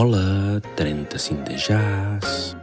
Hola, 35 de jazz.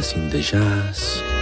35 de jazz.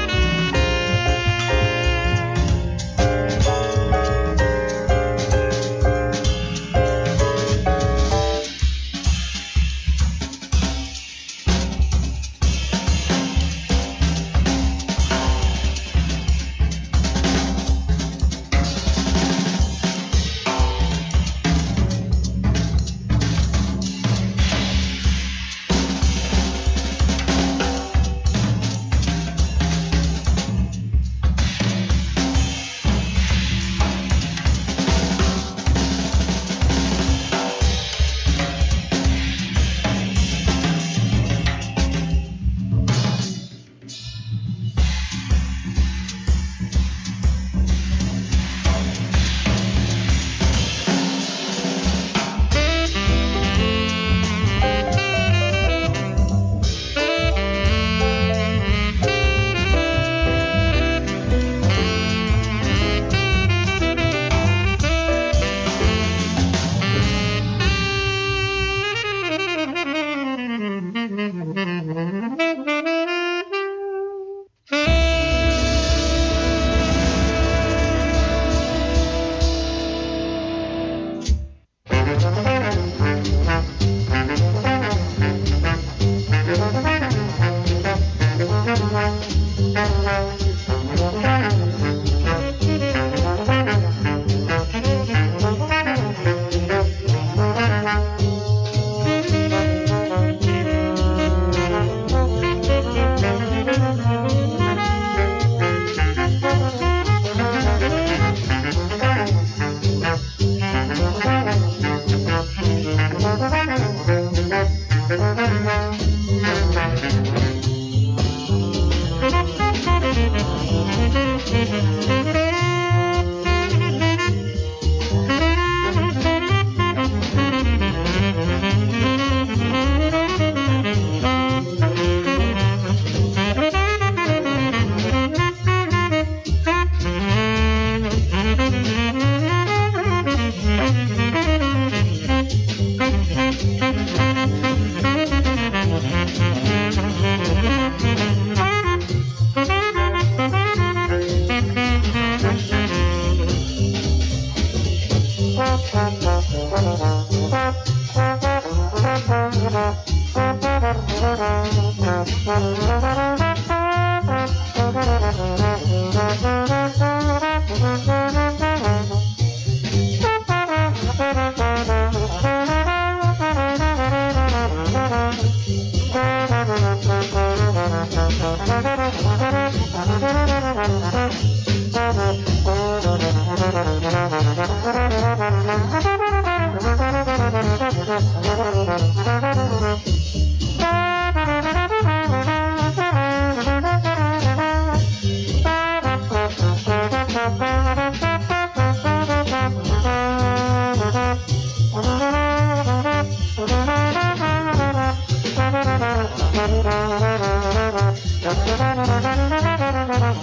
Thank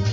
you.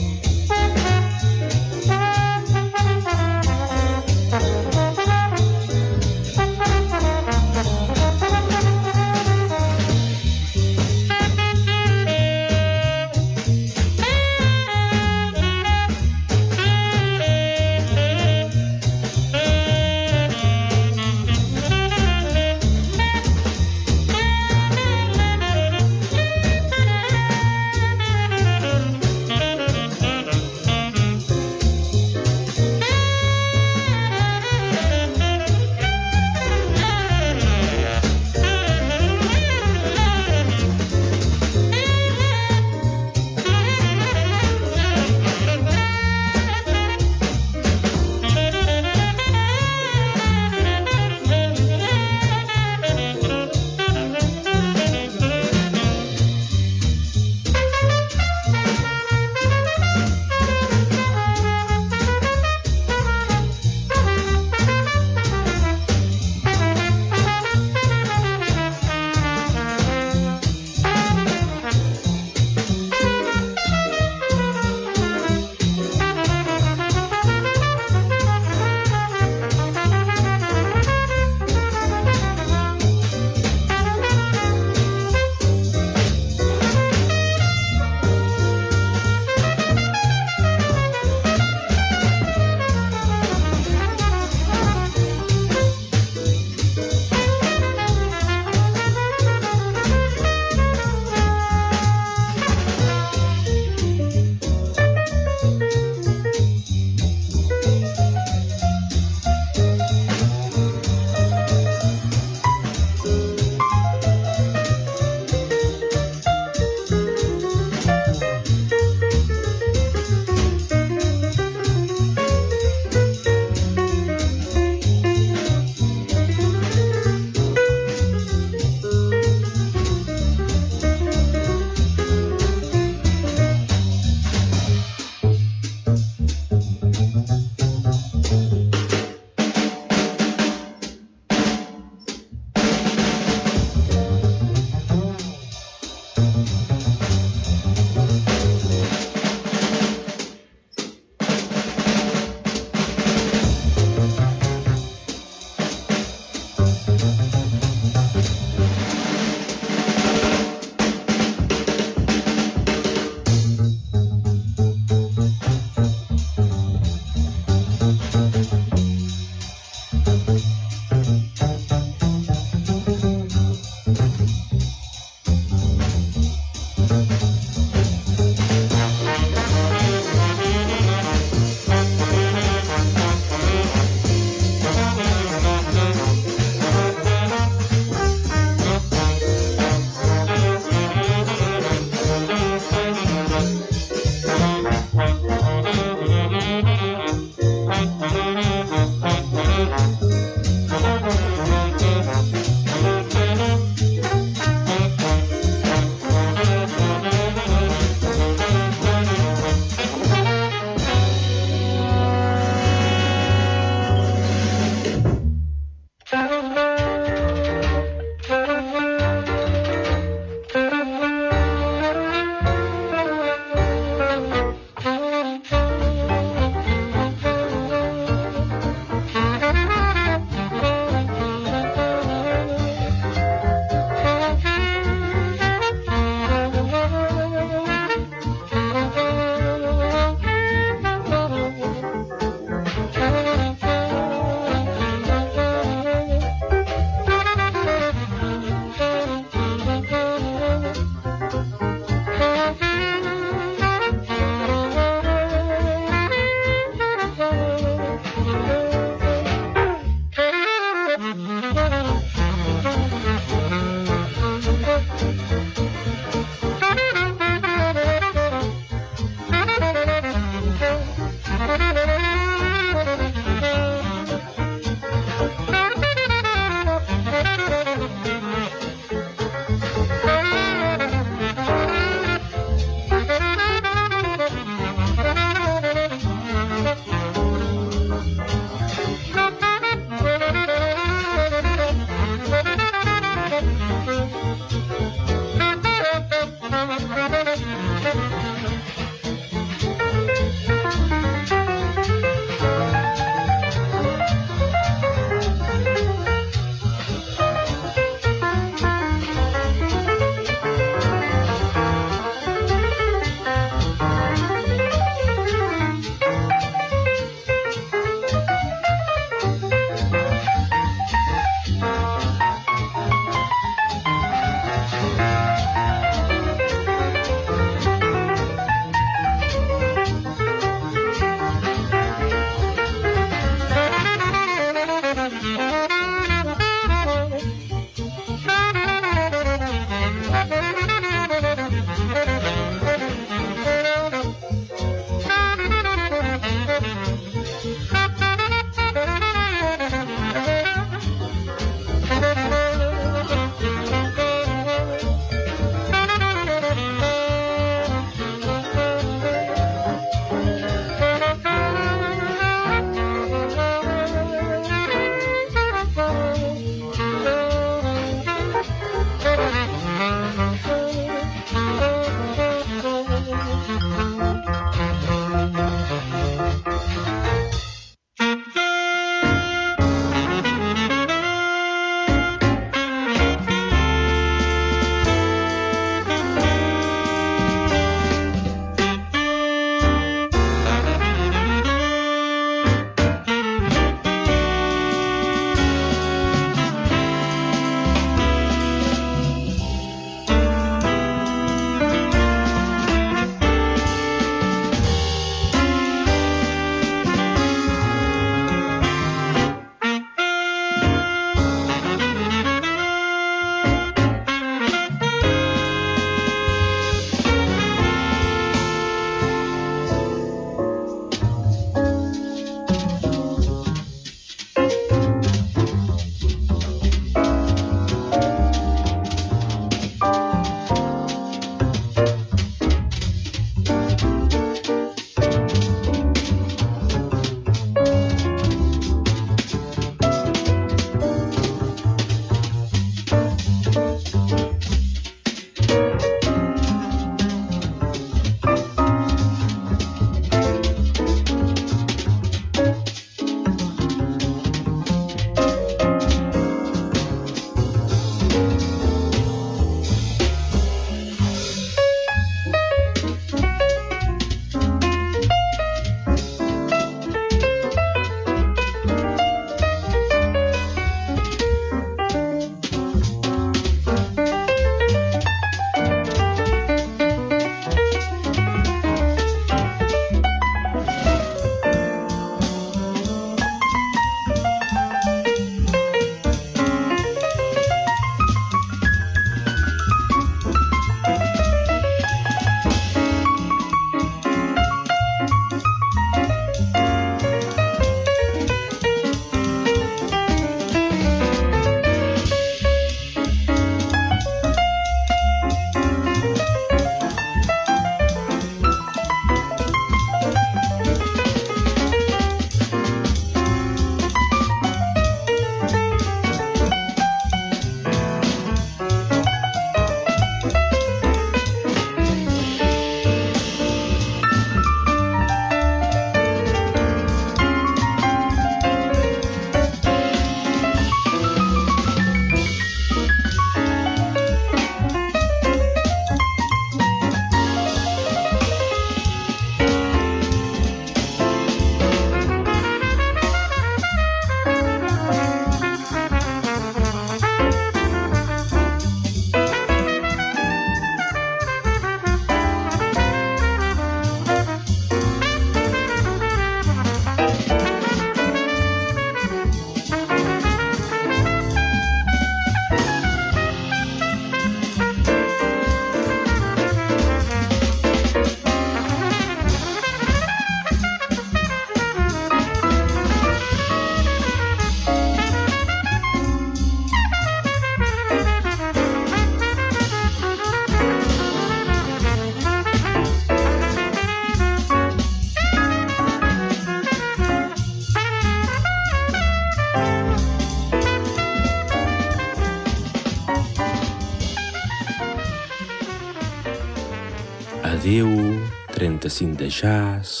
practicing the jazz,